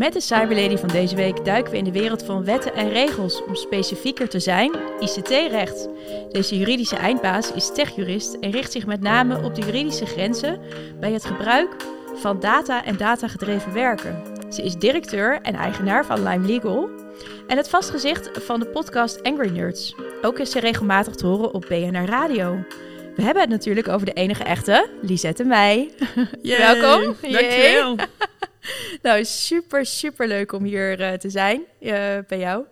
Met de Cyberlady van deze week duiken we in de wereld van wetten en regels. Om specifieker te zijn, ICT-recht. Deze juridische eindbaas is techjurist en richt zich met name op de juridische grenzen bij het gebruik van data en datagedreven werken. Ze is directeur en eigenaar van Lime Legal en het vastgezicht van de podcast Angry Nerds. Ook is ze regelmatig te horen op BNR Radio. We hebben het natuurlijk over de enige echte, Lisette Meij. Welkom. Dankjewel. Nou, super, super leuk om hier uh, te zijn uh, bij jou.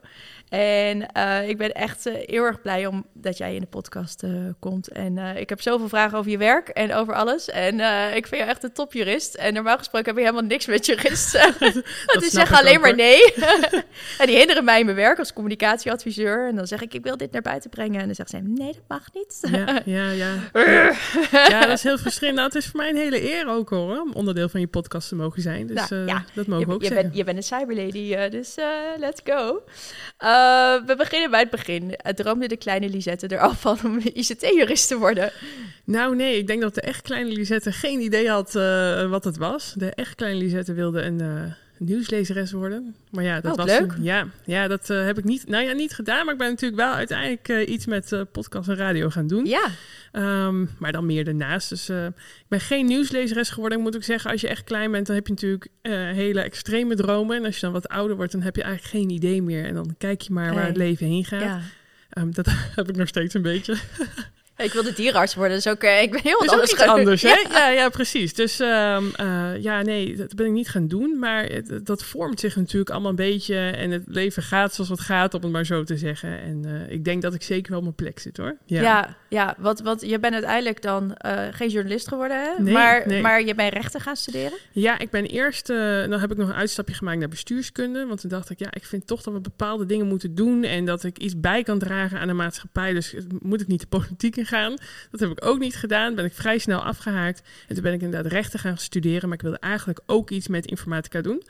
En uh, ik ben echt uh, heel erg blij om dat jij in de podcast uh, komt. En ik heb zoveel vragen over je werk en over alles. En ik vind je echt een topjurist. En normaal gesproken heb je helemaal niks met juristen. Want die zeggen alleen maar nee. en die hinderen mij in mijn werk als communicatieadviseur. En dan zeg ik, ik wil dit naar buiten brengen. En dan zegt zij, nee, dat mag niet. ja, ja, ja. ja, dat is heel frustrerend. Nou, het is voor mij een hele eer ook hoor, om onderdeel van je podcast te mogen zijn. Dus nou, ja, dat mogen je, we ook je zeggen. Bent, je bent een cyberlady, dus let's go. Uh, we beginnen bij het begin. Droomde de kleine Lisette er al van om ICT-jurist te worden? Nou nee, ik denk dat de echt kleine Lisette geen idee had uh, wat het was. De echt kleine Lisette wilde een uh, nieuwslezeres worden. Maar ja, dat oh, was leuk. Ja, ja, dat heb ik niet, nou ja, niet gedaan. Maar ik ben natuurlijk wel uiteindelijk iets met podcast en radio gaan doen. Ja. Um, maar dan meer daarnaast. Dus ik ben geen nieuwslezeres geworden. Ik moet ook zeggen, als je echt klein bent, dan heb je natuurlijk hele extreme dromen. En als je dan wat ouder wordt, dan heb je eigenlijk geen idee meer. En dan kijk je maar waar het leven heen gaat. Ja. Um, dat heb ik nog steeds een beetje. Ik wilde dierenarts worden, dus ook, uh, ik ben heel wat anders. Iets anders hè? Ja. ja, ja, precies. Dus um, uh, ja, nee, dat ben ik niet gaan doen. Maar het, dat vormt zich natuurlijk allemaal een beetje. En het leven gaat zoals het gaat, om het maar zo te zeggen. En uh, ik denk dat ik zeker wel op mijn plek zit hoor. Ja, ja, ja wat, wat, je bent uiteindelijk dan geen journalist geworden, hè? Nee, maar, nee. maar je bent rechten gaan studeren? Ja, ik ben eerst, dan heb ik nog een uitstapje gemaakt naar bestuurskunde. Want toen dacht ik, ja, ik vind toch dat we bepaalde dingen moeten doen. En dat ik iets bij kan dragen aan de maatschappij. Dus moet ik niet de politiek in Dat heb ik ook niet gedaan. Ben ik vrij snel afgehaakt. En toen ben ik inderdaad rechten gaan studeren. Maar ik wilde eigenlijk ook iets met informatica doen.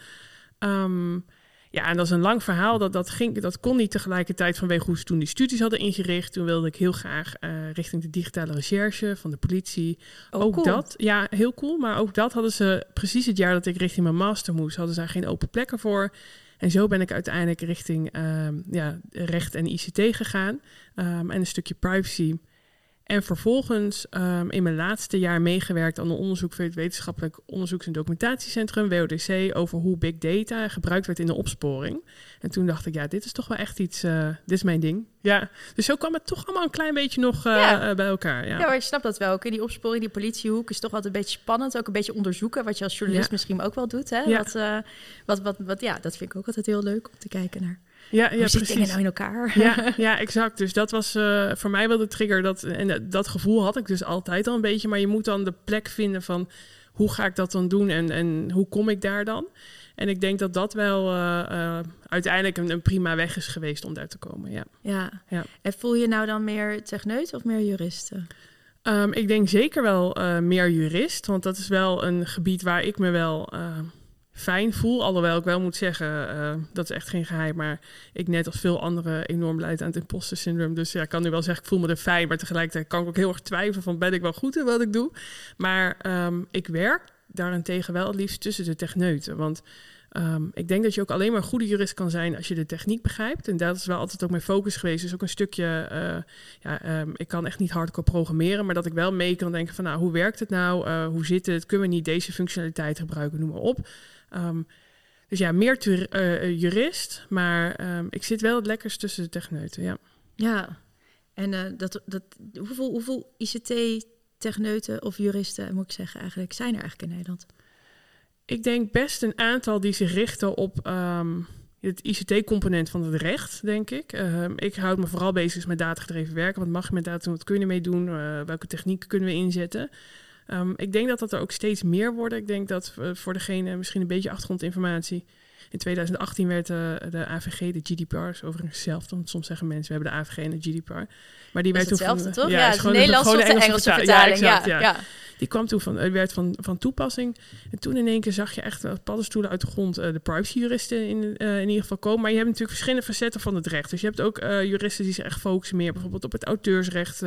Um, ja, en dat is een lang verhaal. Dat, dat, ging, dat kon niet tegelijkertijd vanwege hoe ze toen die studies hadden ingericht. Toen wilde ik heel graag uh, richting de digitale recherche van de politie. Oh, ook cool. dat, ja, heel cool. Maar ook dat hadden ze precies het jaar dat ik richting mijn master moest. Hadden ze daar geen open plekken voor. En zo ben ik uiteindelijk richting um, ja, recht en ICT gegaan. Um, en een stukje privacy. En vervolgens um, in mijn laatste jaar meegewerkt aan een onderzoek voor het Wetenschappelijk Onderzoeks- en Documentatiecentrum, WODC, over hoe big data gebruikt werd in de opsporing. En toen dacht ik, ja, dit is toch wel echt iets, uh, dit is mijn ding. Ja, dus zo kwam het toch allemaal een klein beetje nog uh, Ja. uh, bij elkaar. Ja. Ja, maar je snapt dat wel. Die opsporing, die politiehoek is toch altijd een beetje spannend. Ook een beetje onderzoeken, wat je als journalist Ja. misschien ook wel doet. Hè? Eh, wat, wat, wat, ja, dat vind ik ook altijd heel leuk om te kijken naar. Ja, ja, hoe zitten dingen precies. nou in elkaar? Ja, ja, exact. Dus dat was uh, voor mij wel de trigger. Dat, en dat, dat gevoel had ik dus altijd al een beetje. Maar je moet dan de plek vinden van hoe ga ik dat dan doen en, en hoe kom ik daar dan? En ik denk dat dat wel uh, uh, uiteindelijk een, een, prima weg is geweest om daar te komen. Ja. ja. Ja. En voel je nou dan meer techneut of meer juristen? Um, ik denk zeker wel uh, meer jurist, want dat is wel een gebied waar ik me wel fijn voel. Alhoewel ik wel moet zeggen, uh, dat is echt geen geheim. Maar ik net als veel anderen enorm leid aan het imposter syndroom. Dus ja, ik kan nu wel zeggen, ik voel me er fijn. Maar tegelijkertijd kan ik ook heel erg twijfelen van, ben ik wel goed in wat ik doe? Maar um, ik werk daarentegen wel het liefst tussen de techneuten. Want um, ik denk dat je ook alleen maar een goede jurist kan zijn als je de techniek begrijpt. En dat is wel altijd ook mijn focus geweest. Dus ook een stukje, uh, ja, um, ik kan echt niet hardcore programmeren, maar dat ik wel mee kan denken van, nou, hoe werkt het nou? Uh, hoe zit het? Kunnen we niet deze functionaliteit gebruiken? Noem maar op. Um, dus ja, meer te, uh, jurist, maar um, ik zit wel het lekkerst tussen de techneuten, ja. Ja, en uh, dat, dat, hoeveel, hoeveel ICT-techneuten of juristen, moet ik zeggen, eigenlijk zijn er eigenlijk in Nederland? Ik denk best een aantal die zich richten op um, het ICT-component van het recht, denk ik. Uh, ik houd me vooral bezig met datagedreven werken. Wat mag je met data doen? Wat kun je ermee doen? Uh, welke technieken kunnen we inzetten? Um, ik denk dat dat er ook steeds meer worden. Ik denk dat uh, voor degene misschien een beetje achtergrondinformatie. In 2018 werd uh, de AVG, de GDPR, overigens hetzelfde. Want soms zeggen mensen, we hebben de AVG en de GDPR. Maar die werd toen hetzelfde, van, toch? Ja, ja, is gewoon Nederlands gewoon of de Engelse vertaling. Ja, exact. Die kwam toen van, werd van, van toepassing. En toen in één keer zag je echt paddenstoelen uit de grond uh, de privacyjuristen in, uh, in ieder geval komen. Maar je hebt natuurlijk verschillende facetten van het recht. Dus je hebt ook uh, juristen die zich echt focussen meer bijvoorbeeld op het auteursrecht,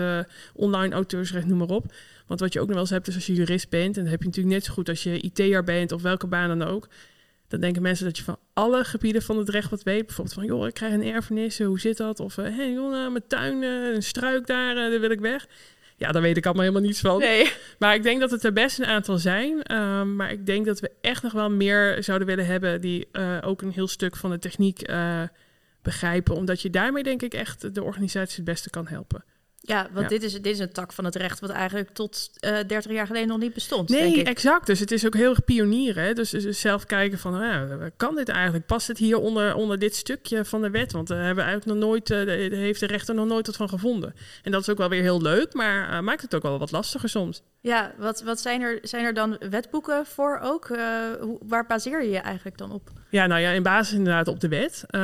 online auteursrecht, noem maar op. Want wat je ook nog wel eens hebt is als je jurist bent, en dat heb je natuurlijk net zo goed als je IT'er bent of welke baan dan ook. Dan denken mensen dat je van alle gebieden van het recht wat weet. Bijvoorbeeld van, joh, ik krijg een erfenis, hoe zit dat? Of, hé, hey, joh, nou, mijn tuin, een struik daar, daar wil ik weg. Ja, daar weet ik allemaal helemaal niets van. Nee. Maar ik denk dat het er best een aantal zijn. Ehm, maar ik denk dat we echt nog wel meer zouden willen hebben die uh, ook een heel stuk van de techniek uh, begrijpen. Omdat je daarmee denk ik echt de organisatie het beste kan helpen. Ja, want Dit, is, dit is een tak van het recht wat eigenlijk tot uh, 30 jaar geleden nog niet bestond. Nee, exact. Dus het is ook heel erg pionier. Dus, dus zelf kijken van, nou, kan dit eigenlijk? Past het hier onder, onder dit stukje van de wet? Want daar hebben we eigenlijk nog nooit, uh, heeft de rechter nog nooit wat van gevonden. En dat is ook wel weer heel leuk, maar maakt het ook wel wat lastiger soms. Ja, wat, wat zijn, er, zijn er dan wetboeken voor ook? Hoe, waar baseer je je eigenlijk dan op? Ja, nou ja, in basis inderdaad op de wet. Uh,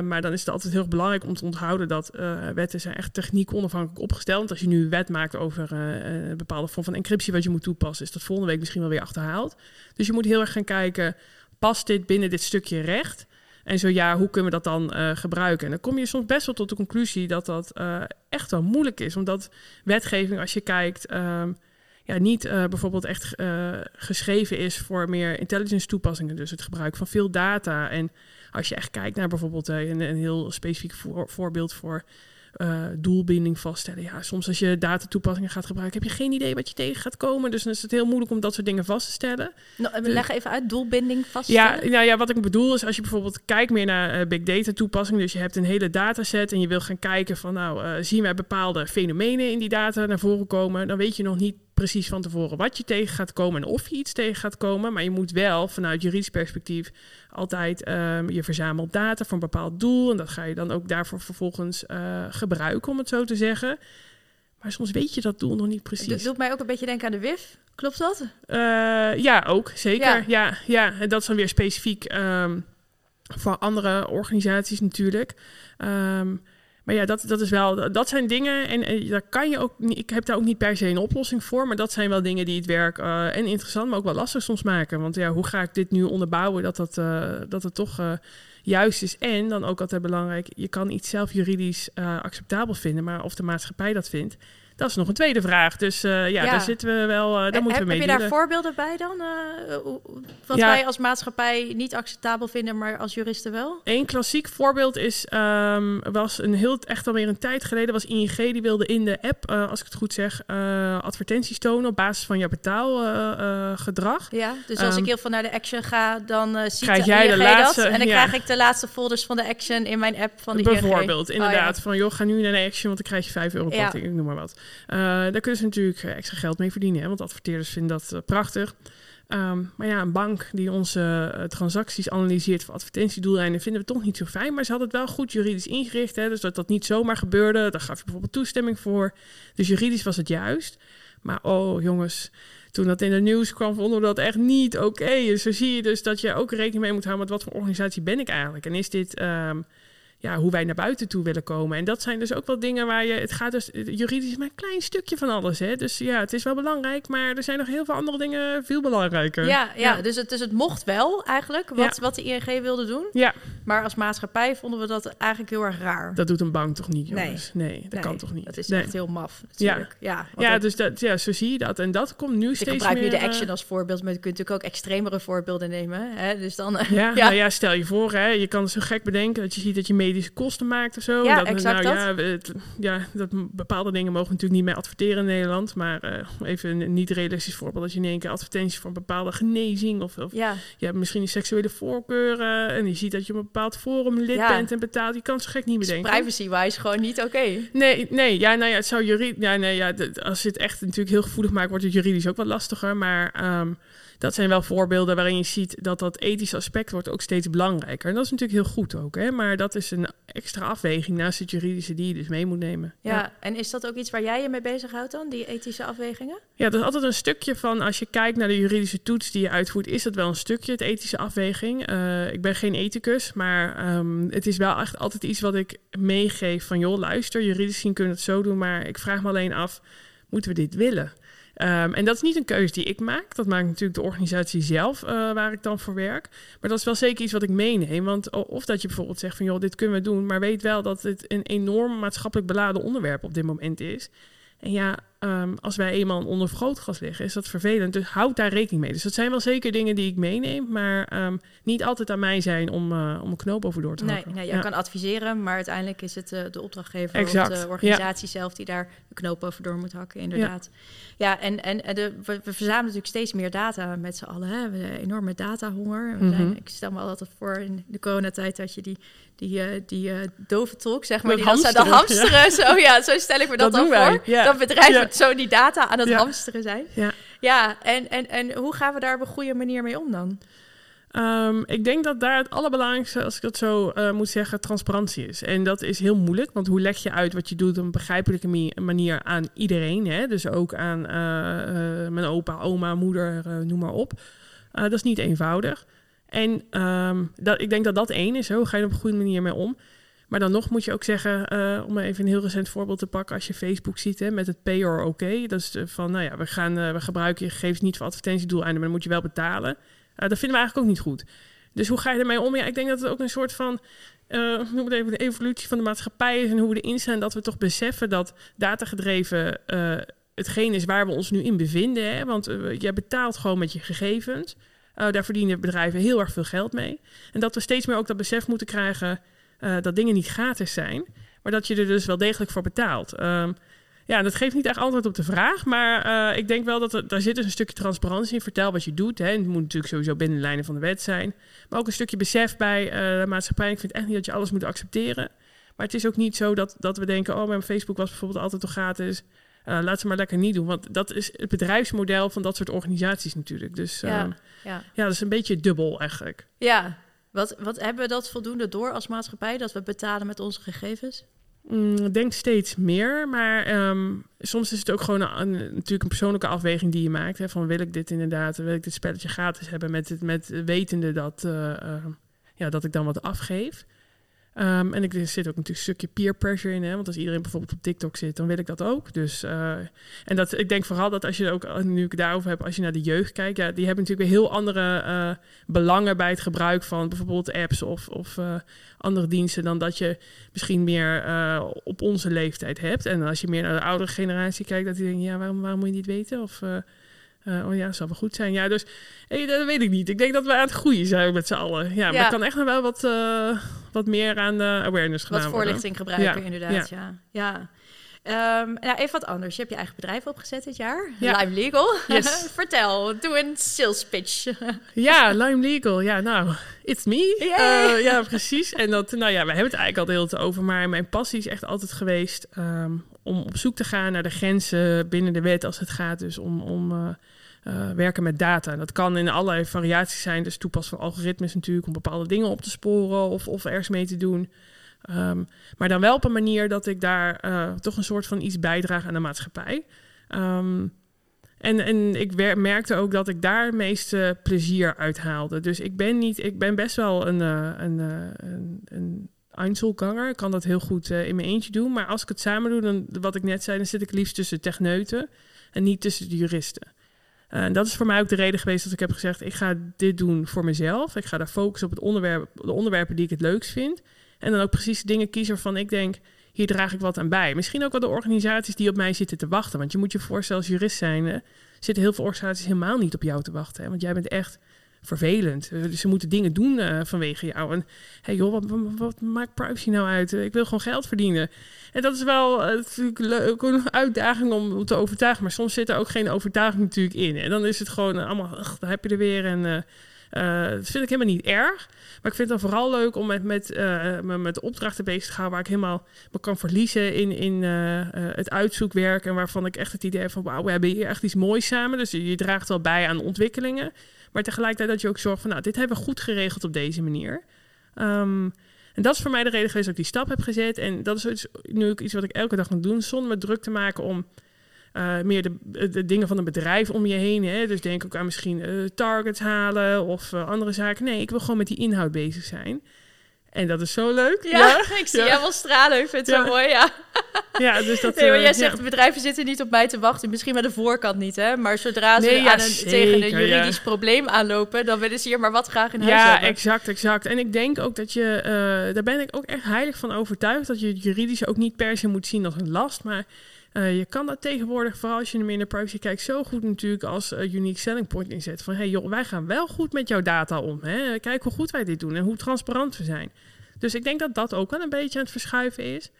maar dan is het altijd heel belangrijk om te onthouden dat uh, wetten zijn echt techniek onafhankelijk opgesteld. Want als je nu een wet maakt over een bepaalde vorm van encryptie wat je moet toepassen, is dat volgende week misschien wel weer achterhaald. Dus je moet heel erg gaan kijken, past dit binnen dit stukje recht? En zo ja, hoe kunnen we dat dan gebruiken? En dan kom je soms best wel tot de conclusie dat dat echt wel moeilijk is. Omdat wetgeving, als je kijkt, uh, ja, niet uh, bijvoorbeeld echt geschreven is voor meer intelligence toepassingen. Dus het gebruik van veel data. En als je echt kijkt naar bijvoorbeeld een, een heel specifiek voor, voorbeeld voor uh, doelbinding vaststellen. Ja, soms als je datatoepassingen gaat gebruiken, heb je geen idee wat je tegen gaat komen. Dus dan is het heel moeilijk om dat soort dingen vast te stellen. Nou, we leggen even uit, doelbinding vaststellen. Ja, nou ja, wat ik bedoel is als je bijvoorbeeld kijkt meer naar uh, big data toepassingen. Dus je hebt een hele dataset en je wil gaan kijken van nou, uh, zien wij bepaalde fenomenen in die data naar voren komen. Dan weet je nog niet precies van tevoren wat je tegen gaat komen en of je iets tegen gaat komen. Maar je moet wel vanuit juridisch perspectief altijd um, je verzamelt data voor een bepaald doel. En dat ga je dan ook daarvoor vervolgens uh, gebruiken, om het zo te zeggen. Maar soms weet je dat doel nog niet precies. Dat doet mij ook een beetje denken aan de WIF. Klopt dat? Uh, ja, ook. Zeker. Ja, ja, ja. En dat is dan weer specifiek um, voor andere organisaties natuurlijk. Um, maar ja, dat, dat is wel, dat zijn dingen. En, en daar kan je ook ik heb daar ook niet per se een oplossing voor. Maar dat zijn wel dingen die het werk uh, en interessant, maar ook wel lastig soms maken. Want ja, hoe ga ik dit nu onderbouwen dat, dat, uh, dat het toch juist is? En dan ook altijd belangrijk, je kan iets zelf juridisch acceptabel vinden, maar of de maatschappij dat vindt. Dat is nog een tweede vraag. Dus uh, ja, ja, daar zitten we wel. Uh, daar heb, moeten we mee Heb je daar voorbeelden bij dan? Wat ja. wij als maatschappij niet acceptabel vinden, maar als juristen wel? Een klassiek voorbeeld is, um, was een heel echt alweer een tijd geleden, was ING die wilde in de app, als ik het goed zeg, advertenties tonen op basis van jouw betaalgedrag. ja, dus als um, ik heel veel naar de Action ga, dan ziet krijg jij ING de laatste, dat, en dan ja. krijg ik de laatste folders van de Action in mijn app van de Bijvoorbeeld, ING. inderdaad. Oh, van joh, ga nu naar de Action, want dan krijg je 5 euro korting, ik noem maar wat. Uh, daar kunnen ze natuurlijk extra geld mee verdienen, hè, want adverteerders vinden dat uh, prachtig. Um, maar ja, een bank die onze transacties analyseert voor advertentiedoeleinden vinden we toch niet zo fijn. Maar ze hadden het wel goed juridisch ingericht, hè, dus dat dat niet zomaar gebeurde. Daar gaf je bijvoorbeeld toestemming voor. Dus juridisch was het juist. Maar oh jongens, toen dat in de nieuws kwam, vonden we dat echt niet oké. Dus zo zie je dus dat je ook rekening mee moet houden met wat voor organisatie ben ik eigenlijk. En is dit... Um, ja, hoe wij naar buiten toe willen komen. En dat zijn dus ook wel dingen waar je... Het gaat dus juridisch maar een klein stukje van alles. Hè? Dus ja, het is wel belangrijk, maar er zijn nog heel veel andere dingen veel belangrijker. Ja, ja, ja. Dus, het, dus het mocht wel eigenlijk, wat, ja. wat de ING wilde doen. Ja. Maar als maatschappij vonden we dat eigenlijk heel erg raar. Dat doet een bank toch niet, jongens? Nee, nee dat nee, kan toch niet? Dat is nee. echt heel maf natuurlijk. Ja, ja, ja dus dat, ja, zo zie je dat. En dat komt nu ik steeds gebruik meer... nu de Action als voorbeeld, maar je kunt natuurlijk ook extremere voorbeelden nemen. Hè? Dus dan... Ja, ja. Nou ja, stel je voor, hè, je kan het zo gek bedenken dat je ziet dat je medische kosten maakt of zo. Ja, dat, exact nou, dat. Ja, het, ja, dat bepaalde dingen mogen natuurlijk niet meer adverteren in Nederland. Maar uh, even een niet realistisch voorbeeld. Dat je in één keer advertenties voor een bepaalde genezing of, of ja. je hebt misschien een seksuele voorkeur uh, en je ziet dat je een bepaald forum lid Ja. bent en betaalt. Je kan zo gek niet bedenken. Privacy-wise gewoon niet oké. Nee, nee, ja, nou ja, het zou juridisch. Ja, nee, ja, als je het echt natuurlijk heel gevoelig maakt, wordt het juridisch ook wat lastiger. Maar um, dat zijn wel voorbeelden waarin je ziet dat dat ethische aspect wordt ook steeds belangrijker. En dat is natuurlijk heel goed ook, hè? maar dat is een extra afweging naast het juridische die je dus mee moet nemen. Ja, ja. en is dat ook iets waar jij je mee bezighoudt dan, die ethische afwegingen? Ja, dat is altijd een stukje van, als je kijkt naar de juridische toets die je uitvoert, is dat wel een stukje, het ethische afweging. Uh, ik ben geen ethicus, maar um, het is wel echt altijd iets wat ik meegeef van, joh, luister, juridisch gezien kunnen we het zo doen, maar ik vraag me alleen af, moeten we dit willen? Um, en dat is niet een keuze die ik maak. Dat maakt natuurlijk de organisatie zelf uh, waar ik dan voor werk. Maar dat is wel zeker iets wat ik meeneem. Want of dat je bijvoorbeeld zegt van joh, dit kunnen we doen. Maar weet wel dat het een enorm maatschappelijk beladen onderwerp op dit moment is. En ja, ehm, als wij eenmaal onder vergrootglas liggen, is dat vervelend. Dus houd daar rekening mee. Dus dat zijn wel zeker dingen die ik meeneem, maar ehm, niet altijd aan mij zijn om, uh, om een knoop over door te nee, hakken. Nee, jij kan adviseren, maar uiteindelijk is het uh, de opdrachtgever exact. of de organisatie zelf die daar de knoop over door moet hakken, inderdaad. Ja, en, en, en de, we, we, verzamelen natuurlijk steeds meer data met z'n allen. Hè? We hebben enorme datahonger. We zijn, mm -hmm. Ik stel me altijd voor in de coronatijd dat je die die, uh, die dove tolk, zeg maar, Met die hamsteren, dan hamsteren. Ja. Zo, ja, zo stel ik me dat, Dat dan voor. ja. Dat bedrijven Ja. zo die data aan het hamsteren zijn. Ja. Ja, en, en, en hoe gaan we daar op een goede manier mee om dan? Ehm, ik denk dat daar het allerbelangrijkste, als ik dat zo eh, moet zeggen, transparantie is. En dat is heel moeilijk, want hoe leg je uit wat je doet op een begrijpelijke manier aan iedereen? Hè? Dus ook aan eh, eh, mijn opa, oma, moeder, noem maar op. Dat is niet eenvoudig. En ehm, dat, ik denk dat dat één is. Hè? Hoe ga je er op een goede manier mee om? Maar dan nog moet je ook zeggen, eh, om even een heel recent voorbeeld te pakken, als je Facebook ziet hè, met het pay or okay. Dat is eh, van, nou ja, we, gaan, eh, we gebruiken je gegevens niet voor advertentiedoeleinden, maar dan moet je wel betalen. Dat vinden we eigenlijk ook niet goed. Dus hoe ga je ermee om? Ja, ik denk dat het ook een soort van, eh, noem het even, de evolutie van de maatschappij is en hoe we erin staan, dat we toch beseffen dat datagedreven eh hetgeen is waar we ons nu in bevinden. Hè? Want jij betaalt gewoon met je gegevens. Eh, daar verdienen bedrijven heel erg veel geld mee. En dat we steeds meer ook dat besef moeten krijgen eh, dat dingen niet gratis zijn, maar dat je er dus wel degelijk voor betaalt. Ehm, ja, dat geeft niet echt antwoord op de vraag, maar eh, ik denk wel dat er, daar zit dus een stukje transparantie in. Vertel wat je doet. Hè. En het moet natuurlijk sowieso binnen de lijnen van de wet zijn. Maar ook een stukje besef bij eh, de maatschappij. Ik vind echt niet dat je alles moet accepteren. Maar het is ook niet zo dat, dat we denken, oh, mijn Facebook was bijvoorbeeld altijd toch gratis. Laat ze maar lekker niet doen. Want dat is het bedrijfsmodel van dat soort organisaties natuurlijk. Dus Ja, ehm, ja. ja, dat is een beetje dubbel eigenlijk. ja. Wat, wat hebben we dat voldoende door als maatschappij, dat we betalen met onze gegevens? Mm, Ik denk steeds meer, maar ehm, soms is het ook gewoon een, natuurlijk een persoonlijke afweging die je maakt. Hè, van wil ik dit inderdaad, wil ik dit spelletje gratis hebben met, het, met wetende dat, eh, eh, ja, dat ik dan wat afgeef. Ehm, en ik, er zit ook natuurlijk een stukje peer pressure in. Hè? Want als iedereen bijvoorbeeld op TikTok zit, dan wil ik dat ook. Dus, eh, en dat, ik denk vooral dat als je ook, eh, nu ik daarover heb, als je naar de jeugd kijkt, ja, die hebben natuurlijk weer heel andere eh, belangen bij het gebruik van bijvoorbeeld apps of, of andere diensten dan dat je misschien meer op onze leeftijd hebt. En als je meer naar de oudere generatie kijkt, dat die denken, ja, waarom, waarom moet je niet weten? Of, eh, oh ja, dat zal wel goed zijn. Ja, dus eh, dat weet ik niet. Ik denk dat we aan het groeien zijn met z'n allen. Ja, maar kan echt nog wel wat, eh, wat meer aan de awareness gedaan Wat worden. voorlichting gebruiken, Ja, inderdaad. Ja. ja. Nou, even wat anders. Je hebt je eigen bedrijf opgezet dit jaar. Ja. Lime Legal. Yes. Vertel, doe een sales pitch. Ja, Lime Legal. Ja, nou, it's me. Ja, precies. En dat, nou ja, we hebben het eigenlijk al de hele tijd over. Maar mijn passie is echt altijd geweest ehm, om op zoek te gaan naar de grenzen binnen de wet als het gaat dus om, om eh, eh, werken met data. Dat kan in allerlei variaties zijn. Dus toepassen van algoritmes natuurlijk om bepaalde dingen op te sporen of, of ergens mee te doen. Ehm, maar dan wel op een manier dat ik daar eh, toch een soort van iets bijdraag aan de maatschappij. Ehm, en, en ik merkte ook dat ik daar het meeste plezier uit haalde. Dus ik ben niet, ik ben best wel een, een, een, een Einzelganger. Kan dat heel goed eh, in mijn eentje doen. Maar als ik het samen doe, dan wat ik net zei, dan zit ik liefst tussen techneuten en niet tussen de juristen. Eh, En dat is voor mij ook de reden geweest dat ik heb gezegd: ik ga dit doen voor mezelf. Ik ga daar focussen op het onderwerp, de onderwerpen die ik het leukst vind. En dan ook precies dingen kiezen waarvan ik denk: hier draag ik wat aan bij. Misschien ook wel de organisaties die op mij zitten te wachten. Want je moet je voorstellen, als jurist zijn, zitten heel veel organisaties helemaal niet op jou te wachten. Hè? Want jij bent echt vervelend. Ze moeten dingen doen eh, vanwege jou. En hey joh, wat, wat, maakt privacy nou uit? Ik wil gewoon geld verdienen. En dat is wel eh, natuurlijk leuk, een uitdaging om te overtuigen. Maar soms zit er ook geen overtuiging natuurlijk in. En dan is het gewoon eh, allemaal, ach, daar heb je er weer. En dat vind ik helemaal niet erg. Maar ik vind het dan vooral leuk om met, met, me met opdrachten bezig te gaan... waar ik helemaal me kan verliezen in, in het uitzoekwerk... en waarvan ik echt het idee heb van... wauw, we hebben hier echt iets moois samen. Dus je, je draagt wel bij aan ontwikkelingen. Maar tegelijkertijd dat je ook zorgt van... nou, dit hebben we goed geregeld op deze manier. Ehm, en dat is voor mij de reden geweest dat ik die stap heb gezet. En dat is nu ook iets wat ik elke dag moet doen... zonder me druk te maken om... eh, meer de, de dingen van een bedrijf om je heen. Hè? Dus denk ook aan misschien eh, targets halen of eh, andere zaken. Nee, ik wil gewoon met die inhoud bezig zijn. En dat is zo leuk. Ja, ik zie Ja. wel stralen. Ik vind het Ja. zo mooi, ja. Ja, dus dat... Nee, maar eh, jij zegt, bedrijven zitten niet op mij te wachten. Misschien met de voorkant niet, hè. Maar zodra ze Nee, aan een, tegen een juridisch probleem aanlopen... dan willen ze hier maar wat graag in huis Ja, hebben. exact, exact. En ik denk ook dat je, eh, daar ben ik ook echt heilig van overtuigd, dat je het juridische ook niet per se moet zien als een last, maar je kan dat tegenwoordig, vooral als je hem in de privacy kijkt, zo goed natuurlijk als unique selling point inzetten. Van hey joh, wij gaan wel goed met jouw data om. Hè? Kijk hoe goed wij dit doen en hoe transparant we zijn. Dus ik denk dat dat ook wel een beetje aan het verschuiven is.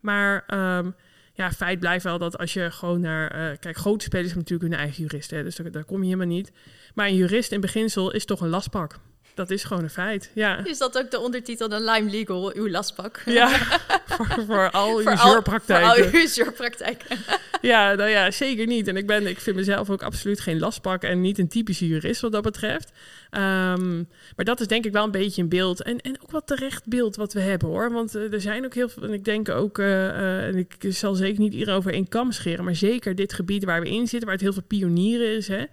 Maar um, ja, feit blijft wel dat als je gewoon naar... Uh, kijk, grote spelers hebben natuurlijk hun eigen jurist, hè, dus daar, kom je helemaal niet. Maar een jurist in beginsel is toch een lastpak. Dat is gewoon een feit, ja. Is dat ook de ondertitel de Lime Legal, uw lastpak? Ja, voor, voor al uw zeurpraktijken. Voor al uw zeurpraktijken. ja, nou ja, zeker niet. En ik, ben, ik vind mezelf ook absoluut geen lastpak en niet een typische jurist wat dat betreft. Um, maar dat is denk ik wel een beetje een beeld. En, en ook wat terecht beeld wat we hebben hoor. Want uh, er zijn ook heel veel, en ik denk ook, uh, en ik zal zeker niet iedereen over één kam scheren, maar zeker dit gebied waar we in zitten, waar het heel veel pionieren is, hè.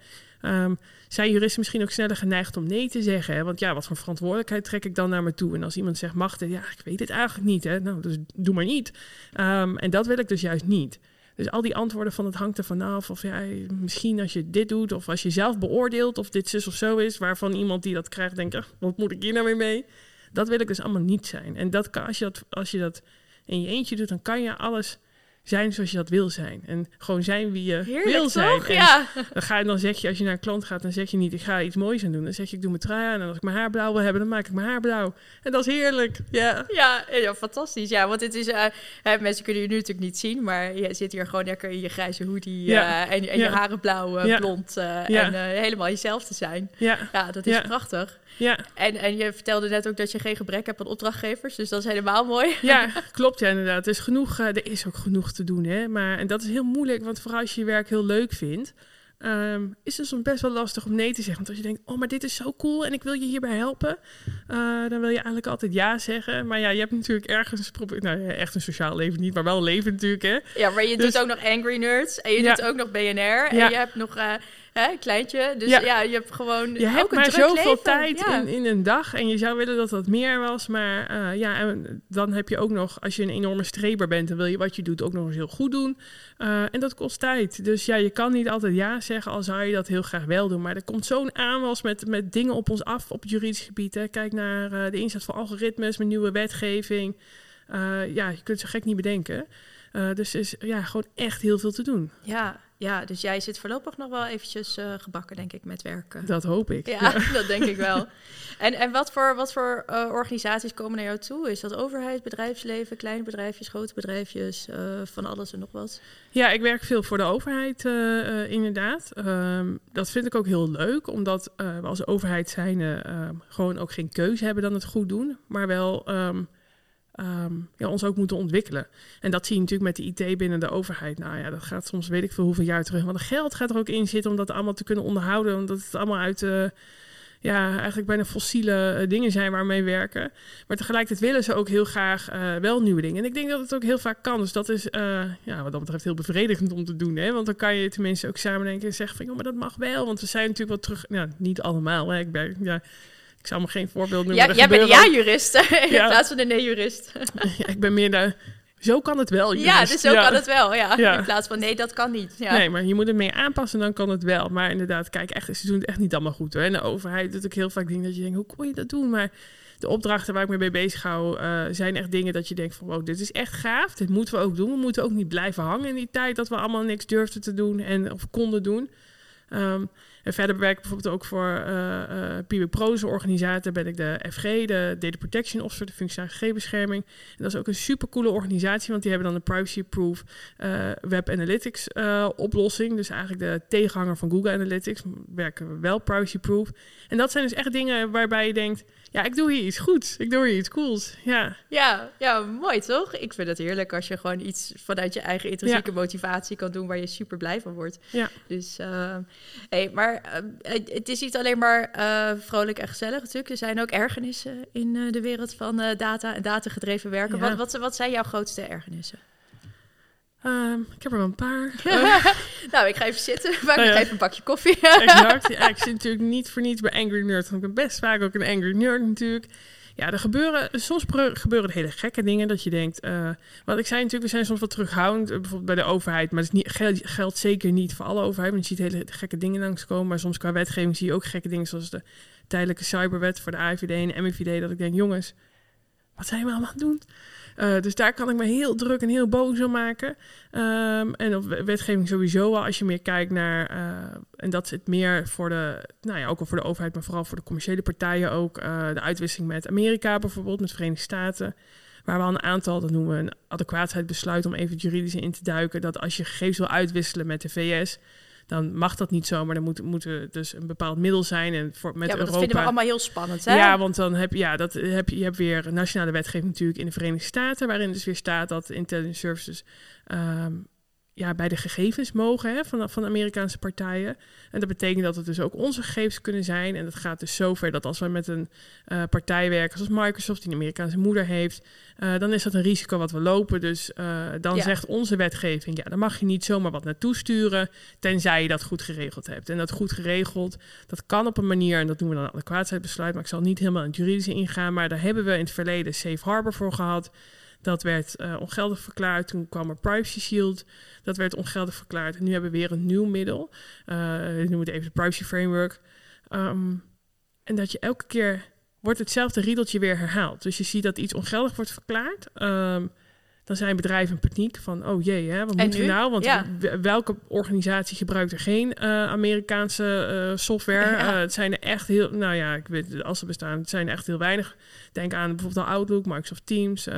Um, zijn juristen misschien ook sneller geneigd om nee te zeggen. Want ja, wat voor verantwoordelijkheid trek ik dan naar me toe? En als iemand zegt, mag dit? Ja, ik weet het eigenlijk niet. Hè? Nou, dus doe maar niet. Um, en dat wil ik dus juist niet. Dus al die antwoorden van het hangt er vanaf. Of ja, misschien als je dit doet, of als je zelf beoordeelt of dit zus of zo is, waarvan iemand die dat krijgt denkt, wat moet ik hier nou weer mee? Dat wil ik dus allemaal niet zijn. En dat kan, als je dat, als je dat in je eentje doet, dan kan je alles zijn zoals je dat wil zijn. En gewoon zijn wie je wil zijn. ja. Dan, ga je, dan zeg je, als je naar een klant gaat, dan zeg je niet, ik ga iets moois aan doen. Dan zeg je, ik doe mijn trui aan. En als ik mijn haar blauw wil hebben, dan maak ik mijn haar blauw. En dat is heerlijk. Ja, ja, ja fantastisch. Ja, want het is, uh, mensen kunnen je nu natuurlijk niet zien, maar je zit hier gewoon lekker in je grijze hoodie ja. uh, en, en je haren blauw, uh, blond en helemaal jezelf te zijn. Ja dat is prachtig. Ja. En, en je vertelde net ook dat je geen gebrek hebt aan opdrachtgevers, dus dat is helemaal mooi. Ja, klopt ja inderdaad. Er is genoeg, er is ook genoeg te doen. Hè? Maar, en dat is heel moeilijk, want vooral als je je werk heel leuk vindt, um, is het soms best wel lastig om nee te zeggen. Want als je denkt, oh, maar dit is zo cool en ik wil je hierbij helpen, uh, dan wil je eigenlijk altijd ja zeggen. Maar ja, je hebt natuurlijk ergens, nou, echt een sociaal leven niet, maar wel een leven natuurlijk. Hè? Ja, maar je dus, doet ook nog Angry Nerds en je doet ook nog BNR en je hebt nog... Uh, hè, kleintje. Dus ja. je hebt gewoon. Je hebt maar zoveel tijd in, in een dag. En je zou willen dat dat meer was. Maar uh, ja, en dan heb je ook nog, als je een enorme streber bent, dan wil je wat je doet ook nog eens heel goed doen. Uh, en dat kost tijd. Dus ja, je kan niet altijd ja zeggen, al zou je dat heel graag wel doen. Maar er komt zo'n aanwas met, met dingen op ons af op het juridisch gebied. Hè. Kijk naar uh, de inzet van algoritmes, met nieuwe wetgeving. ja, je kunt zo gek niet bedenken. dus is ja, gewoon echt heel veel te doen. Ja, ja, dus jij zit voorlopig nog wel eventjes uh, gebakken, denk ik, met werken. Dat hoop ik. Ja, dat denk ik wel. En, en wat voor, wat voor uh, organisaties komen naar jou toe? Is dat overheid, bedrijfsleven, kleine bedrijfjes, grote bedrijfjes, uh, van alles en nog wat? Ja, ik werk veel voor de overheid, inderdaad. Um, dat vind ik ook heel leuk, omdat we als overheid zijn ehm, gewoon ook geen keuze hebben dan het goed doen, maar wel... Um, um, ja, ons ook moeten ontwikkelen. En dat zie je natuurlijk met de IT binnen de overheid. Nou ja, dat gaat soms weet ik veel hoeveel jaar terug. Want het geld gaat er ook in zitten om dat allemaal te kunnen onderhouden. Omdat het allemaal uit... Uh, ja, eigenlijk bijna fossiele uh, dingen zijn waarmee werken. Maar tegelijkertijd willen ze ook heel graag uh, wel nieuwe dingen. En ik denk dat het ook heel vaak kan. Dus dat is ja, wat dat betreft heel bevredigend om te doen. Hè? Want dan kan je tenminste ook samen denken en zeggen van... joh, maar dat mag wel. Want we zijn natuurlijk wel terug... Nou, niet allemaal. Hè? Ik ben, ja, zal me geen voorbeeld noemen. Ja, jij bent ja-jurist in plaats van een nee-jurist. ja, ik ben meer de... Zo kan het wel. Ja, dus zo kan het wel. Ja. In plaats van nee, dat kan niet. Ja. Nee, maar je moet het mee aanpassen, dan kan het wel. Maar inderdaad, kijk, echt, ze doen het echt niet allemaal goed. Hoor. En de overheid doet ook heel vaak dingen dat je denkt, hoe kon je dat doen? Maar de opdrachten waar ik me mee bezig hou, uh, zijn echt dingen dat je denkt van, wow, dit is echt gaaf. Dit moeten we ook doen. We moeten ook niet blijven hangen in die tijd dat we allemaal niks durfden te doen en of konden doen. Um, en verder werk ik bijvoorbeeld ook voor uh, uh, Pro's organisatie. ben ik de FG, de Data Protection Officer, de functionele gegevensbescherming. En dat is ook een supercoole organisatie, want die hebben dan een privacy-proof uh, web analytics oplossing. Dus eigenlijk de tegenhanger van Google Analytics. Werken we wel privacy-proof. En dat zijn dus echt dingen waarbij je denkt, ja, ik doe hier iets goeds. Ik doe hier iets cools. Ja. Ja, ja, mooi toch? Ik vind het heerlijk als je gewoon iets vanuit je eigen intrinsieke motivatie kan doen waar je super blij van wordt. Ja. Dus, uh, hey, maar uh, het is niet alleen maar uh, vrolijk en gezellig natuurlijk. Er zijn ook ergernissen in de wereld van data en datagedreven werken. Wat, wat, wat zijn jouw grootste ergernissen? Um, ik heb er wel een paar. nou, ik ga even zitten. Maak nou ja. even een bakje koffie. exact. Ja, ik zit natuurlijk niet voor niets bij Angry Nerd. Want ik ben best vaak ook een Angry Nerd natuurlijk. Ja, er gebeuren, soms gebeuren hele gekke dingen dat je denkt... Uh, wat ik zei natuurlijk, we zijn soms wat terughoudend. Uh, bijvoorbeeld bij de overheid. Maar het niet, geldt, zeker niet voor alle overheid. Want je ziet hele gekke dingen langskomen. Maar soms qua wetgeving zie je ook gekke dingen... zoals de tijdelijke cyberwet voor de AIVD en de MIVD. Dat ik denk, jongens wat zijn we allemaal aan het doen? Uh, dus daar kan ik me heel druk en heel boos om maken. Um, en op wetgeving sowieso al, als je meer kijkt naar, uh, en dat zit meer voor de, nou ja, ook al voor de overheid, maar vooral voor de commerciële partijen ook, uh, de uitwisseling met Amerika bijvoorbeeld, met de Verenigde Staten. Waar we al een aantal, dat noemen we een adequaatheidsbesluit om even juridisch in te duiken, dat als je gegevens wil uitwisselen met de VS, dan mag dat niet zo, maar dan moet, moet er dus een bepaald middel zijn. En voor, met ja, Europa, dat vinden we allemaal heel spannend, hè? Ja, want dan heb je, ja, dat heb je, je hebt weer nationale wetgeving natuurlijk in de Verenigde Staten, waarin dus weer staat dat intelligence services um, ja, bij de gegevens mogen hè, van, van Amerikaanse partijen. En dat betekent dat het dus ook onze gegevens kunnen zijn. En dat gaat dus zover dat als we met een uh, partij werken, zoals Microsoft, die een Amerikaanse moeder heeft, uh, dan is dat een risico wat we lopen. Dus uh, dan ja. zegt onze wetgeving, ja, dan mag je niet zomaar wat naartoe sturen, tenzij je dat goed geregeld hebt. En dat goed geregeld, dat kan op een manier, en dat doen we dan een adequaatheidsbesluit, maar ik zal niet helemaal in het juridische ingaan, maar daar hebben we in het verleden Safe Harbor voor gehad. Dat werd uh, ongeldig verklaard. Toen kwam er Privacy Shield. Dat werd ongeldig verklaard. En nu hebben we weer een nieuw middel. Ik noem het even de Privacy Framework. Um, en dat je elke keer wordt hetzelfde riedeltje weer herhaald. Dus je ziet dat iets ongeldig wordt verklaard. Um, dan zijn bedrijven in paniek van, oh jee, hè, wat moeten we nou? Want ja. welke organisatie gebruikt er geen uh, Amerikaanse uh, software? Ja. Uh, het zijn er echt heel, nou ja, ik weet, als ze bestaan, het zijn er echt heel weinig. Denk aan bijvoorbeeld Outlook, Microsoft Teams.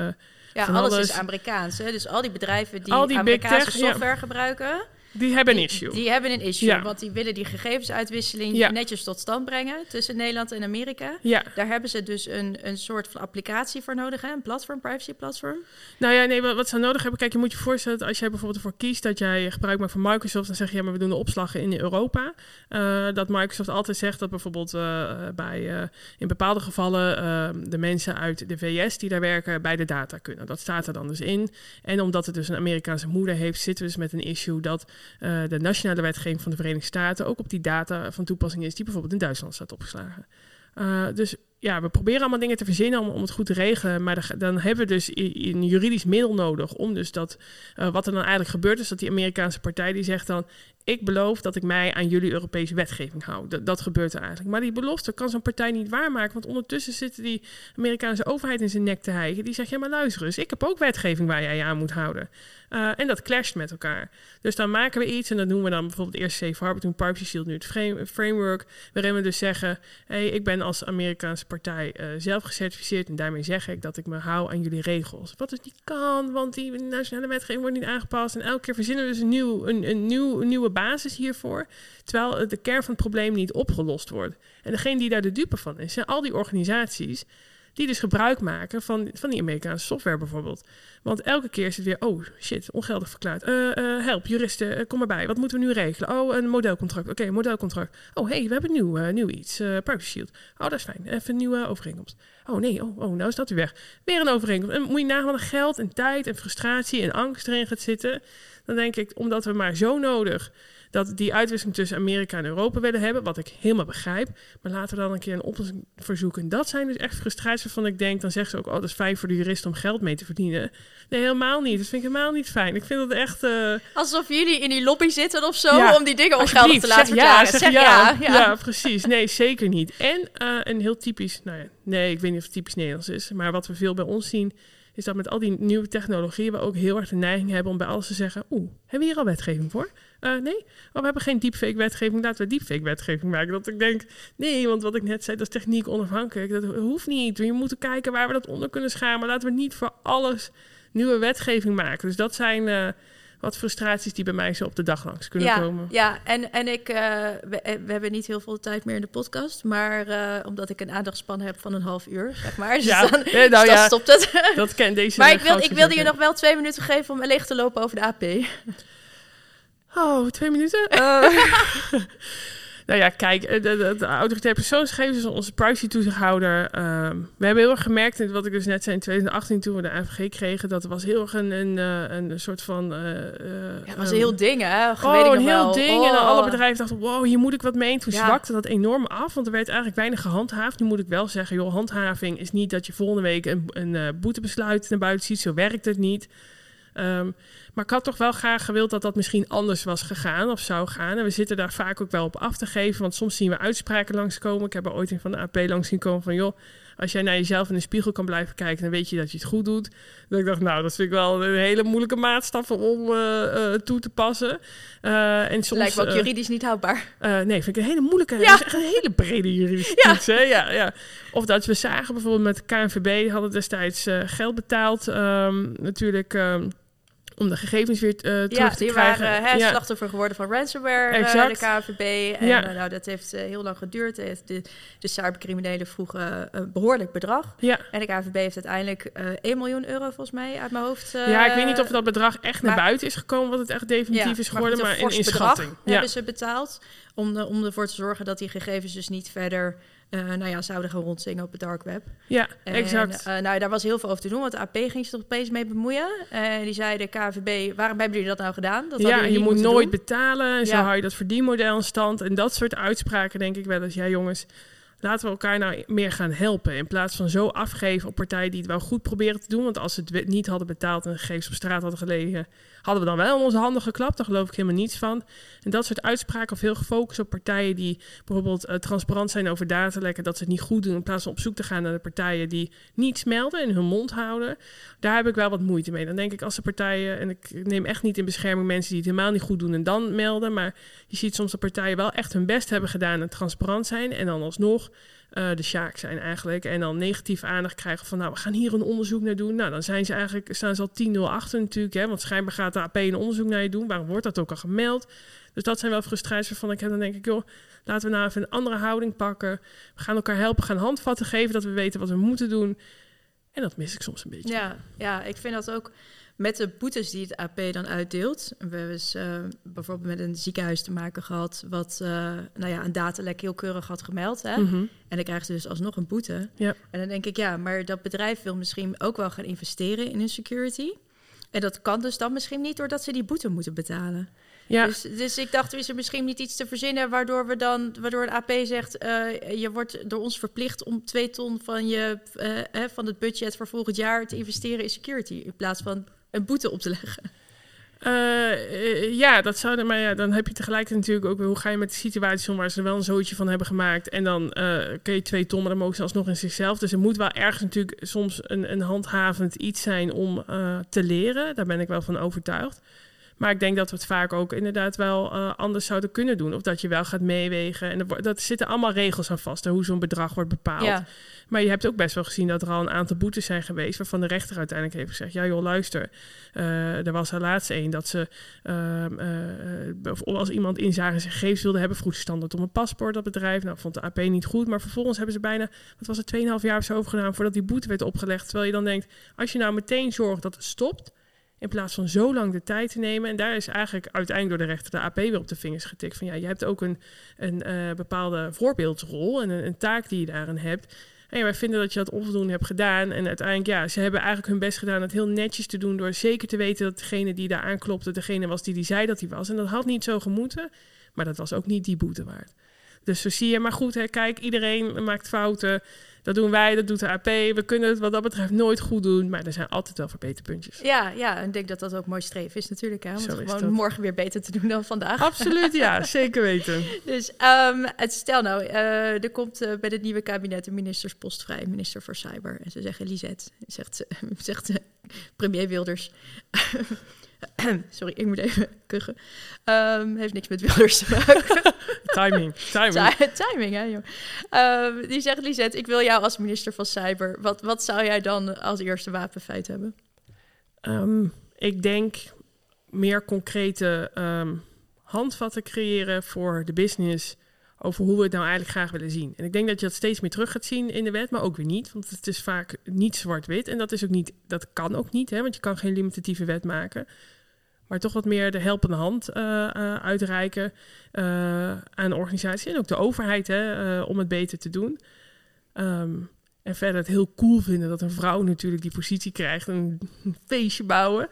Ja, alles, alles, is Amerikaans. Hè? Dus al die bedrijven die, al die Amerikaanse tech, software gebruiken... Die hebben een issue. Die hebben een issue, ja. want die willen die gegevensuitwisseling ja. netjes tot stand brengen tussen Nederland en Amerika. Ja. Daar hebben ze dus een, een soort van applicatie voor nodig, hè? een platform, privacy platform. Nou ja, nee, wat ze nodig hebben, kijk, je moet je voorstellen dat als jij bijvoorbeeld ervoor kiest dat jij gebruik maakt van Microsoft, dan zeg je ja, maar we doen de opslag in Europa. Uh, dat Microsoft altijd zegt dat bijvoorbeeld uh, bij uh, in bepaalde gevallen de mensen uit de VS die daar werken bij de data kunnen. Dat staat er dan dus in. En omdat het dus een Amerikaanse moeder heeft, zitten we dus met een issue dat uh, de nationale wetgeving van de Verenigde Staten ook op die data van toepassing is die bijvoorbeeld in Duitsland staat opgeslagen. Uh, dus ja, we proberen allemaal dingen te verzinnen om, om het goed te regelen. Maar dan hebben we dus een juridisch middel nodig om dus dat, uh, wat er dan eigenlijk gebeurt, is dat die Amerikaanse partij die zegt dan, ik beloof dat ik mij aan jullie Europese wetgeving hou. Dat, dat gebeurt er eigenlijk. Maar die belofte kan zo'n partij niet waarmaken, want ondertussen zit die Amerikaanse overheid in zijn nek te hijgen. Die zegt, ja maar luister eens, ik heb ook wetgeving waar jij je aan moet houden. Uh, en dat clasht met elkaar. Dus dan maken we iets en dat noemen we dan bijvoorbeeld eerst Safe Harbor, toen Privacy Shield, nu het frame, framework, waarin we dus zeggen, hé, hey, ik ben als Amerikaanse partij uh, zelf gecertificeerd en daarmee zeg ik dat ik me hou aan jullie regels. Wat dus niet kan, want die nationale wetgeving wordt niet aangepast en elke keer verzinnen we dus een, nieuw, een, een, nieuw, een nieuwe basis hiervoor, terwijl de kern van het probleem niet opgelost wordt. En degene die daar de dupe van is, zijn al die organisaties die dus gebruik maken van, van die Amerikaanse software bijvoorbeeld. Want elke keer is het weer, oh shit, ongeldig verklaard. Uh, uh, help, juristen, uh, kom erbij. Wat moeten we nu regelen? Oh, een modelcontract. Oké, modelcontract. Oh, hey, we hebben nieuw, nieuw iets. Privacy Shield. Oh, dat is fijn. Even een nieuwe overeenkomst. Oh nee, oh, oh, nou is dat weer weg. Weer een overeenkomst. En moet je wat geld en tijd en frustratie en angst erin gaat zitten. Dan denk ik, omdat we maar zo nodig dat die uitwisseling tussen Amerika en Europa willen hebben, wat ik helemaal begrijp. Maar laten we dan een keer een oplossing verzoeken. Dat zijn dus echt frustraties waarvan ik denk, dan zeggen ze ook, oh, dat is fijn voor de jurist om geld mee te verdienen. Nee, helemaal niet. Dat vind ik helemaal niet fijn. Ik vind het echt... Uh... Alsof jullie in die lobby zitten of zo, ja, om die dingen ongeldig te laten zeg verklaren. Ja, zeg, zeg ja, ja, ja. precies. Nee, zeker niet. En uh, een heel typisch, nou ja, nee, ik weet niet of het typisch Nederlands is, maar wat we veel bij ons zien, is dat met al die nieuwe technologieën we ook heel erg de neiging hebben om bij alles te zeggen, oeh, hebben we hier al wetgeving voor? Uh, nee, oh, we hebben geen deepfake wetgeving, laten we deepfake wetgeving maken. Dat ik denk, nee, want wat ik net zei, dat is techniek onafhankelijk. Dat hoeft niet. We moeten kijken waar we dat onder kunnen schamen. Laten we niet voor alles nieuwe wetgeving maken. Dus dat zijn uh, wat frustraties die bij mij zo op de dag langs kunnen ja, komen. Ja, en, en ik, uh, we, we, hebben niet heel veel tijd meer in de podcast, maar uh, omdat ik een aandachtspan heb van een half uur, zeg maar. Dus ja, dan, nee, nou dus ja, stopt het. Dat ken deze. maar ik, wil, ik wilde je nog wel twee minuten geven om leeg te lopen over de AP. Oh, twee minuten? Uh, nou ja, kijk, de, de, de autoriteit persoonsgegevens is onze privacy-toezichthouder. Uh, we hebben heel erg gemerkt, en wat ik dus net zei in 2018 toen we de AVG kregen, dat was heel erg een, een, een, een soort van... Uh, ja, het was een heel ding, hè? Oh, een heel ding. Oh. En alle bedrijven dachten, wow, hier moet ik wat mee. En toen ja. zwakte dat enorm af, want er werd eigenlijk weinig gehandhaafd. Nu moet ik wel zeggen, joh, handhaving is niet dat je volgende week een, een uh, boetebesluit naar buiten ziet. Zo werkt het niet. Um, maar ik had toch wel graag gewild dat dat misschien anders was gegaan of zou gaan. En we zitten daar vaak ook wel op af te geven. Want soms zien we uitspraken langskomen. Ik heb er ooit een van de AP langs zien komen van... joh, als jij naar jezelf in de spiegel kan blijven kijken, dan weet je dat je het goed doet. Dan ik dacht, nou, dat vind ik wel een hele moeilijke maatstaf om uh, toe te passen. Uh, en soms, Lijkt me ook juridisch niet houdbaar. nee, vind ik een hele moeilijke, ja. een hele brede juridische ja. toets. Hè? Ja, ja. Of dat we zagen bijvoorbeeld met de KNVB, hadden destijds geld betaald. Um, natuurlijk... Um, om de gegevens weer uh, terug ja, te krijgen. Waren, hè, ja, slachtoffer geworden van ransomware, uh, de KVB. En ja. uh, nou, dat heeft heel lang geduurd. De, de cybercriminelen vroegen een behoorlijk bedrag. Ja. En de KVB heeft uiteindelijk 1 miljoen euro volgens mij uit mijn hoofd. ja, ik weet niet of dat bedrag echt naar buiten is gekomen, wat het echt definitief is geworden, maar, maar in inschatting. hebben ze betaald om, de, om ervoor te zorgen dat die gegevens dus niet verder uh, nou ja, zouden gaan rondzingen op het dark web. Ja, exact. Uh, nou, daar was heel veel over te doen, want de AP ging zich er opeens mee bemoeien. En die zeiden, KVB, waarom hebben jullie dat nou gedaan? Dat ja, je moet nooit betalen en zo hou je dat verdienmodel in stand. En dat soort uitspraken denk ik wel eens, ja jongens, laten we elkaar nou meer gaan helpen. In plaats van zo afgeven op partijen die het wel goed proberen te doen. Want als ze het niet hadden betaald en gegevens op straat hadden gelegen, hadden we dan wel onze handen geklapt. Daar geloof ik helemaal niets van. En dat soort uitspraken of heel gefocust op partijen die bijvoorbeeld uh, transparant zijn over datalekken, dat ze het niet goed doen. In plaats van op zoek te gaan naar de partijen die niets melden en hun mond houden. Daar heb ik wel wat moeite mee. Dan denk ik als de partijen, en ik neem echt niet in bescherming mensen die het helemaal niet goed doen en dan melden. Maar je ziet soms dat partijen wel echt hun best hebben gedaan en transparant zijn. En dan alsnog uh, de Sjaak zijn eigenlijk. En dan negatief aandacht krijgen van, nou, we gaan hier een onderzoek naar doen. Nou, dan zijn ze eigenlijk, staan ze al 10-0 achter natuurlijk. Hè, want schijnbaar gaat de AP een onderzoek naar je doen. Waarom wordt dat ook al gemeld? Dus dat zijn wel frustraties waarvan ik heb. Dan denk ik, joh, laten we nou even een andere houding pakken. We gaan elkaar helpen, gaan handvatten geven, dat we weten wat we moeten doen. En dat mis ik soms een beetje. Ja, ja ik vind dat ook met de boetes die het AP dan uitdeelt. We hebben eens uh, bijvoorbeeld met een ziekenhuis te maken gehad, wat uh, nou ja, een datalek heel keurig had gemeld. Hè? Mm -hmm. En dan krijgen ze dus alsnog een boete. Ja. En dan denk ik, ja, maar dat bedrijf wil misschien ook wel gaan investeren in hun security. En dat kan dus dan misschien niet doordat ze die boete moeten betalen. Ja. Dus, dus ik dacht, is er misschien niet iets te verzinnen waardoor we dan, waardoor de AP zegt, uh, je wordt door ons verplicht om twee ton van je uh, van het budget voor volgend jaar te investeren in security. In plaats van een boete op te leggen. Uh, ja, dat zou maar ja, dan heb je tegelijkertijd natuurlijk ook weer hoe ga je met de situatie om waar ze wel een zootje van hebben gemaakt. En dan uh, kun je twee ton, maar dan mogen ze alsnog in zichzelf. Dus er moet wel ergens natuurlijk soms een, een handhavend iets zijn om te leren. Daar ben ik wel van overtuigd. Maar ik denk dat we het vaak ook inderdaad wel uh, anders zouden kunnen doen. Of dat je wel gaat meewegen. En er, dat zitten allemaal regels aan vast, hoe zo'n bedrag wordt bepaald. Ja. Maar je hebt ook best wel gezien dat er al een aantal boetes zijn geweest... waarvan de rechter uiteindelijk heeft gezegd... ja joh, luister, uh, er was er laatst een dat ze... Uh, of als iemand inzage zijn gegevens wilde hebben... vroeg ze standaard om een paspoort, dat bedrijf. Nou, vond de AP niet goed. Maar vervolgens hebben ze bijna, wat was het, 2,5 jaar of zo over gedaan... voordat die boete werd opgelegd. Terwijl je dan denkt, als je nou meteen zorgt dat het stopt in plaats van zo lang de tijd te nemen. En daar is eigenlijk uiteindelijk door de rechter de AP weer op de vingers getikt. Van ja, je hebt ook een, een uh, bepaalde voorbeeldsrol en een, een, taak die je daarin hebt. En ja, wij vinden dat je dat onvoldoende hebt gedaan. En uiteindelijk, ja, ze hebben eigenlijk hun best gedaan het heel netjes te doen. Door zeker te weten dat degene die daar aanklopte, degene was die die zei dat hij was. En dat had niet zo gemoeten. Maar dat was ook niet die boete waard. Dus zo zie je, maar goed, hè, kijk, iedereen maakt fouten. Dat doen wij, dat doet de AP. We kunnen het wat dat betreft nooit goed doen, maar er zijn altijd wel verbeterpuntjes. Ja, ja, en ik denk dat dat ook mooi streven is natuurlijk. Hè? Om het gewoon morgen weer beter te doen dan vandaag. Absoluut, ja, zeker weten. Dus um, het, stel nou, uh, er komt uh, bij het nieuwe kabinet een ministerspost vrij, minister voor Cyber. En ze zeggen, Lisette, zegt, zegt uh, premier Wilders... Sorry, ik moet even kuchen. Um, heeft niks met Wilders te maken. timing. Timing. timing, hè, joh. Um, die zegt, Lisette, ik wil jou als minister van Cyber. Wat, wat zou jij dan als eerste wapenfeit hebben? Um, ik denk meer concrete handvatten creëren voor de business over hoe we het nou eigenlijk graag willen zien. En ik denk dat je dat steeds meer terug gaat zien in de wet, maar ook weer niet. Want het is vaak niet zwart-wit. En dat is ook niet, dat kan ook niet, hè, want je kan geen limitatieve wet maken. Maar toch wat meer de helpende hand uh, uh, uitreiken uh, aan de organisatie en ook de overheid hè, om het beter te doen. Um, en verder het heel cool vinden dat een vrouw natuurlijk die positie krijgt. Een feestje bouwen.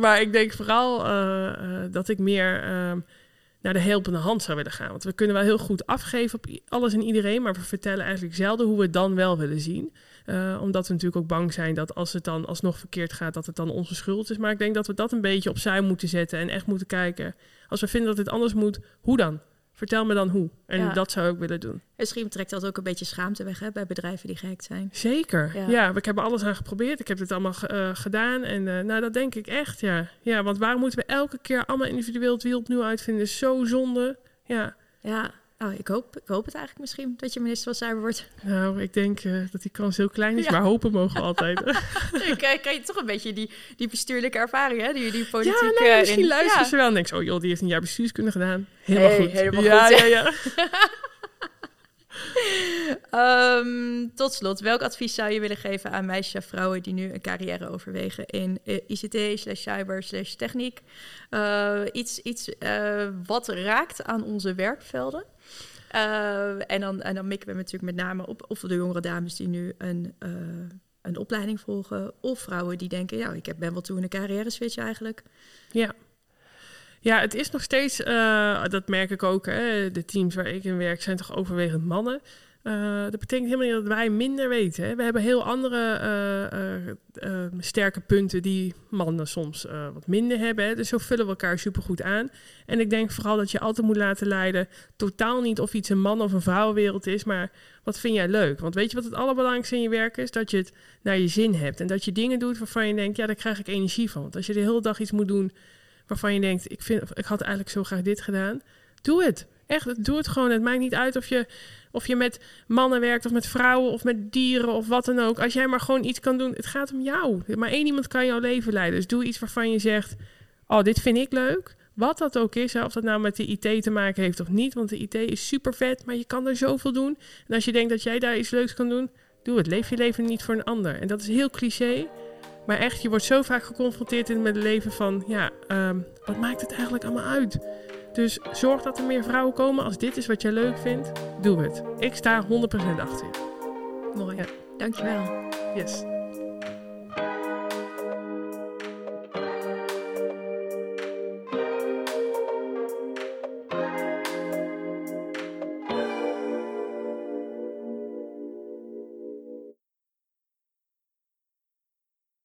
maar ik denk vooral dat ik meer ehm, naar de helpende hand zou willen gaan. Want we kunnen wel heel goed afgeven op alles en iedereen, maar we vertellen eigenlijk zelden hoe we het dan wel willen zien. Uh, omdat we natuurlijk ook bang zijn dat als het dan alsnog verkeerd gaat, dat het dan onze schuld is. Maar ik denk dat we dat een beetje opzij moeten zetten en echt moeten kijken. Als we vinden dat het anders moet, hoe dan? Vertel me dan hoe. En Ja. dat zou ik willen doen. Misschien trekt dat ook een beetje schaamte weg hè, bij bedrijven die gehackt zijn. Zeker. Ja. Ja, ik heb er alles aan geprobeerd. Ik heb dit allemaal eh, gedaan. En eh, nou, dat denk ik echt, ja. Ja, want waarom moeten we elke keer allemaal individueel het wiel opnieuw uitvinden? Is zo zonde. Ja, Ja, oh, ik, hoop, ik hoop het eigenlijk misschien dat je minister van Cyber wordt. nou, ik denk eh, dat die kans heel klein is. Ja. Maar hopen mogen we altijd. Dan krijg je toch een beetje die, die bestuurlijke ervaring, hè? Die, die politiek... ja, nou, eh, misschien in- luisteren ja. ze wel en denken ze... Oh joh, die heeft een jaar bestuurskunde gedaan. Helemaal Hey, goed. helemaal ja, goed. Ja, ja, Ehm, tot slot, welk advies zou je willen geven aan meisjes en vrouwen die nu een carrière overwegen in eh, ICT, slash cyber, slash techniek? Iets iets wat raakt aan onze werkvelden. Eh, en, dan, en dan mikken we natuurlijk met name op of de jongere dames die nu een, eh, een opleiding volgen. Of vrouwen die denken, ja, ik ben wel toe een carrière switch eigenlijk. Ja. Ja, het is nog steeds, eh, dat merk ik ook, hè, de teams waar ik in werk zijn toch overwegend mannen. Eh, dat betekent helemaal niet dat wij minder weten. Hè. We hebben heel andere eh, eh, sterke punten die mannen soms wat minder hebben. Hè. Dus zo vullen we elkaar supergoed aan. En ik denk vooral dat je altijd moet laten leiden, totaal niet of iets een man- of een vrouwenwereld is, maar wat vind jij leuk? Want weet je wat het allerbelangrijkste in je werk is? Dat je het naar je zin hebt. En dat je dingen doet waarvan je denkt, ja, daar krijg ik energie van. Want als je de hele dag iets moet doen waarvan je denkt, ik, vind, ik had eigenlijk zo graag dit gedaan. Doe het. Echt, doe het gewoon. Het maakt niet uit of je, of je met mannen werkt of met vrouwen of met dieren of wat dan ook. Als jij maar gewoon iets kan doen, het gaat om jou. Maar één iemand kan jouw leven leiden. Dus doe iets waarvan je zegt, oh, dit vind ik leuk. Wat dat ook is, of dat nou met de IT te maken heeft of niet. Want de IT is super vet, maar je kan er zoveel doen. En als je denkt dat jij daar iets leuks kan doen, doe het. Leef je leven niet voor een ander. En dat is heel cliché. Maar echt, je wordt zo vaak geconfronteerd met het leven van, ja, ehm, wat maakt het eigenlijk allemaal uit? Dus zorg dat er meer vrouwen komen. Als dit is wat jij leuk vindt, doe het. Ik sta 100% achter je. Mooi. Ja. Dankjewel. Yes.